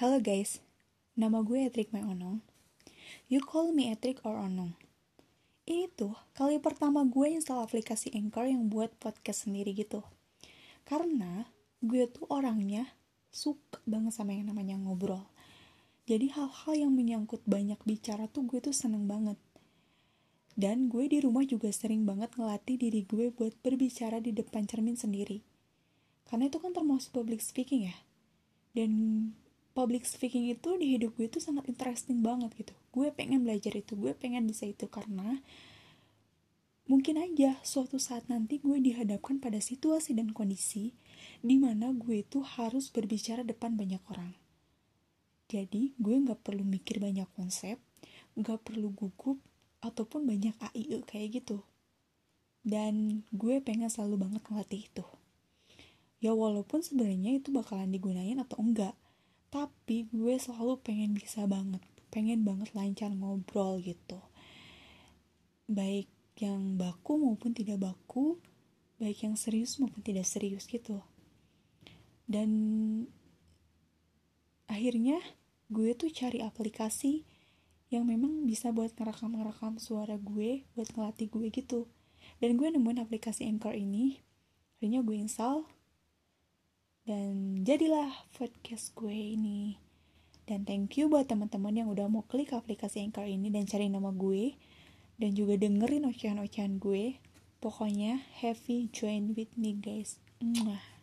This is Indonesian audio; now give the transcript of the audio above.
Hello guys, nama gue Etrik Mai Onong. You call me Etrik or Onong. Ini tuh kali pertama gue install aplikasi Anchor yang buat podcast sendiri gitu. Karena gue tuh orangnya suka banget sama yang namanya ngobrol. Jadi hal-hal yang menyangkut banyak bicara tuh gue tuh seneng banget. Dan gue di rumah juga sering banget ngelatih diri gue buat berbicara di depan cermin sendiri. Karena itu kan termasuk public speaking ya. Dan public speaking itu di hidup gue itu sangat interesting banget gitu. Gue pengen belajar itu gue pengen bisa itu karena mungkin aja suatu saat nanti gue dihadapkan pada situasi dan kondisi di mana gue itu harus berbicara depan banyak orang. Jadi gue nggak perlu mikir banyak konsep nggak perlu gugup ataupun banyak AIE kayak gitu. Dan gue pengen selalu banget ngelatih itu. Ya walaupun sebenarnya itu bakalan digunain atau enggak tapi gue selalu pengen bisa banget pengen banget lancar ngobrol gitu. Baik yang baku maupun tidak baku baik yang serius maupun tidak serius gitu. Dan akhirnya gue tuh cari aplikasi yang memang bisa buat ngerekam-ngerekam suara gue buat ngelatih gue gitu. Dan gue nemuin aplikasi Anchor ini akhirnya gue install dan jadilah podcast gue ini. Dan thank you buat teman-teman yang udah mau klik aplikasi Anchor ini dan cari nama gue. Dan juga dengerin ocehan-ocehan gue. Pokoknya happy join with me guys. Mwah.